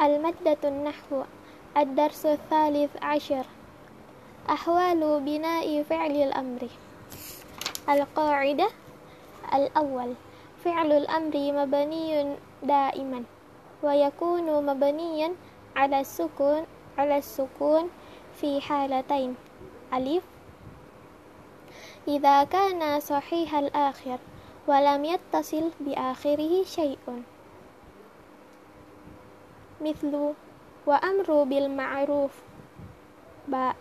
المادة النحو الدرس الثالث عشر. أحوال بناء فعل الأمر. القاعدة الأول فعل الأمر مبني دائما ويكون مبنيا على السكون على السكون في حالتين. ألف إذا كان صحيح الآخر ولم يتصل بآخره شيء. مثل وأمر بالمعروف. باء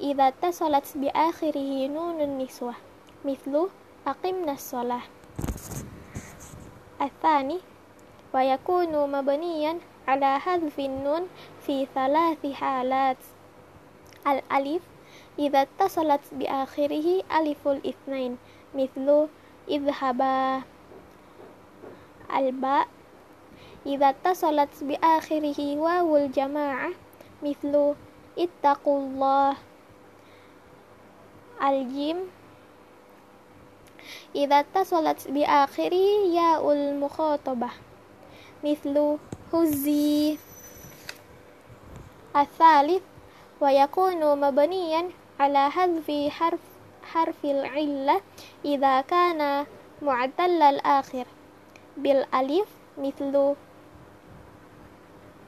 إذا اتصلت بآخره نون النسوة مثل أقمنا الصلاة. الثاني ويكون مبنيا على حذف النون في ثلاث حالات. الألف إذا اتصلت بآخره ألف الاثنين مثل اذهبا. الباء إذا اتصلت بآخره واو الجماعة مثل اتقوا الله. الجيم. إذا اتصلت بآخره ياء المخاطبة مثل هزي. الثالث ويكون مبنيا على حذف حرف حرف العلة إذا كان معتل الآخر بالألف مثل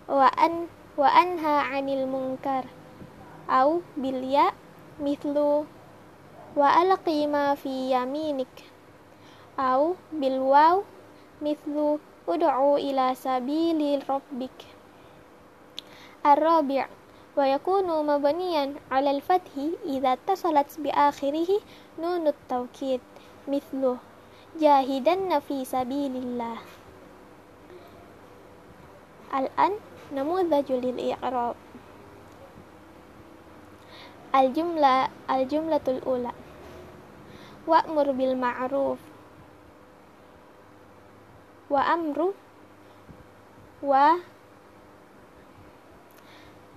wa an wa anha 'anil munkar. Au bil ya mithlu. Wa alqi ma fi yaminik. Au bil waw mithlu. Ud'u ila sabili rabbik. الرابع ويكون مبنيا على الفتح إذا اتصلت بآخره نون التوكيد مثله جاهدن في سبيل الله الآن نموذج للإعراب الجملة الجملة الأولى وأمر بالمعروف وأمر و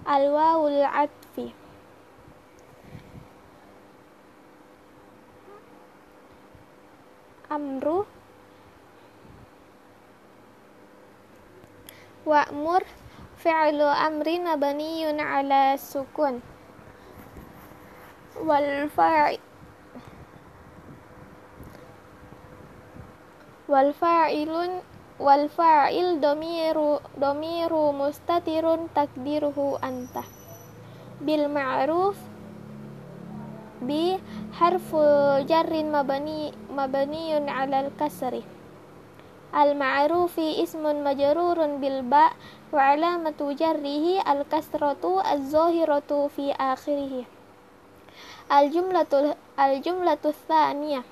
الواو العطف أمر وأمر fi'lu amrin mabniyun ala sukun wal fa'i wal fa'ilun wal fa'il domiru domiru mustatirun takdiruhu anta bil ma'ruf bi harfu jarrin mabani mabaniun alal kasri المعروف اسم مجرور بالباء وعلامة جره الكسرة الظاهرة في آخره. الجملة الجملة الثانية.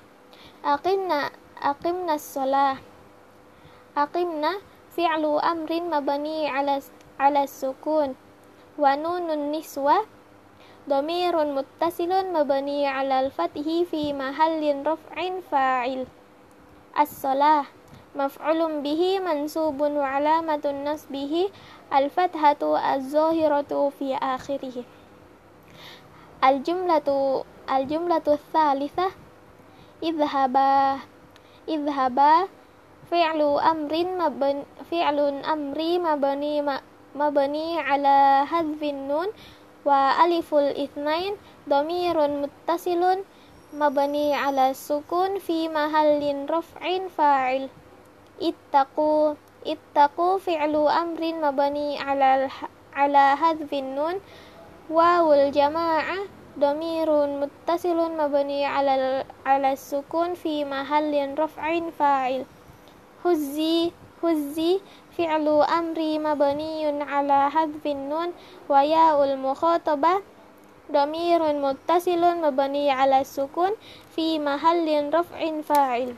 أقمنا أقمنا الصلاة. أقمنا فعل أمر مبني على على السكون. ونون النسوة. ضمير متصل مبني على الفتح في محل رفع فاعل. الصلاة. مفعول به منصوب وعلامة نصبه الفتحة الظاهرة في آخره. الجملة الجملة الثالثة اذهبا اذهبا فعل أمر مبني فعل أمر مبني مبني على حذف النون وألف الاثنين ضمير متصل مبني على السكون في محل رفع فاعل. اتقوا اتقوا فعل أمر مبني على على حذف النون. واو الجماعة ضمير متصل مبني على على السكون في محل رفع فاعل. هزي هزي فعل أمر مبني على حذف النون. وياء المخاطبة ضمير متصل مبني على السكون في محل رفع فاعل.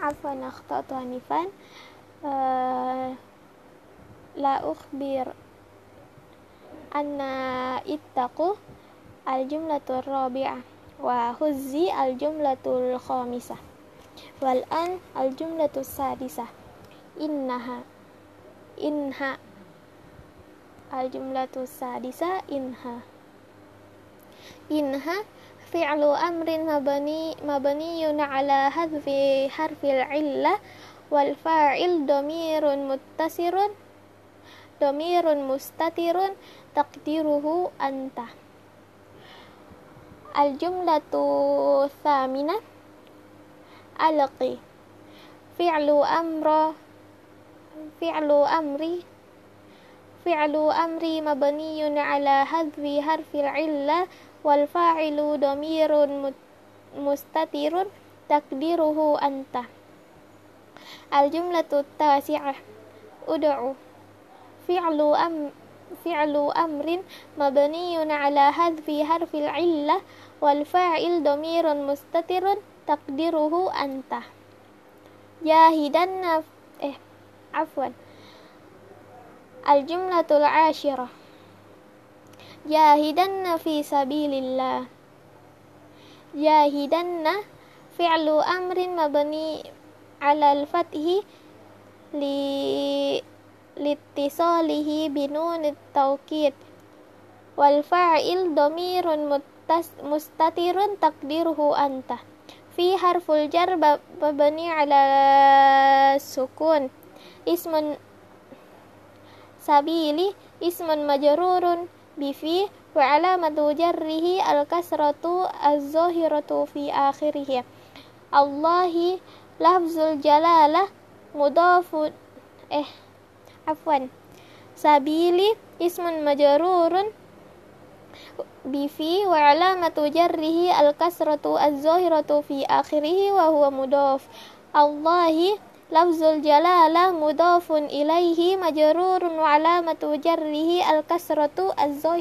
عفوا أخطأت آنفا أه لا أخبر أن اتقوا الجملة الرابعة وهزي الجملة الخامسة والآن الجملة السادسة إنها إنها الجملة السادسة إنها إنها fi'lu amrin mabani mabaniyun ala hadfi harfil illah wal fa'il domirun muttasirun domirun mustatirun takdiruhu anta al jumlatu thaminah alqi fi'lu amra fi'lu amri فعل أمري مبني على حذف حرف العلة والفاعل ضمير مستتر تقديره أنت. الجملة التاسعة. أدعو. فعل أم فعل أمر مبني على حذف حرف العلة والفاعل ضمير مستتر تقديره أنت. جاهدن إيه عفوا. Al-jumlatul ashirah. Jahidanna fi sabilillah. Jahidanna fi'lu amrin mabni alal fathi li litisalihi binunit taukid wal fa'il domirun mustatirun takdiruhu anta. Fi harful jar mabni ala sukun. Ismun sabili ismun majrurun bifi wa alamatu jarrihi al kasratu az-zahiratu fi akhirih. Allahi lafzul jalalah mudafun eh afwan. Sabili ismun majrurun bifi wa alamatu jarrihi al kasratu az-zahiratu fi akhirih wa huwa mudaf Allahi لفظ الجلالة مضاف إليه مجرور وعلامة جره الكسرة الظاهرة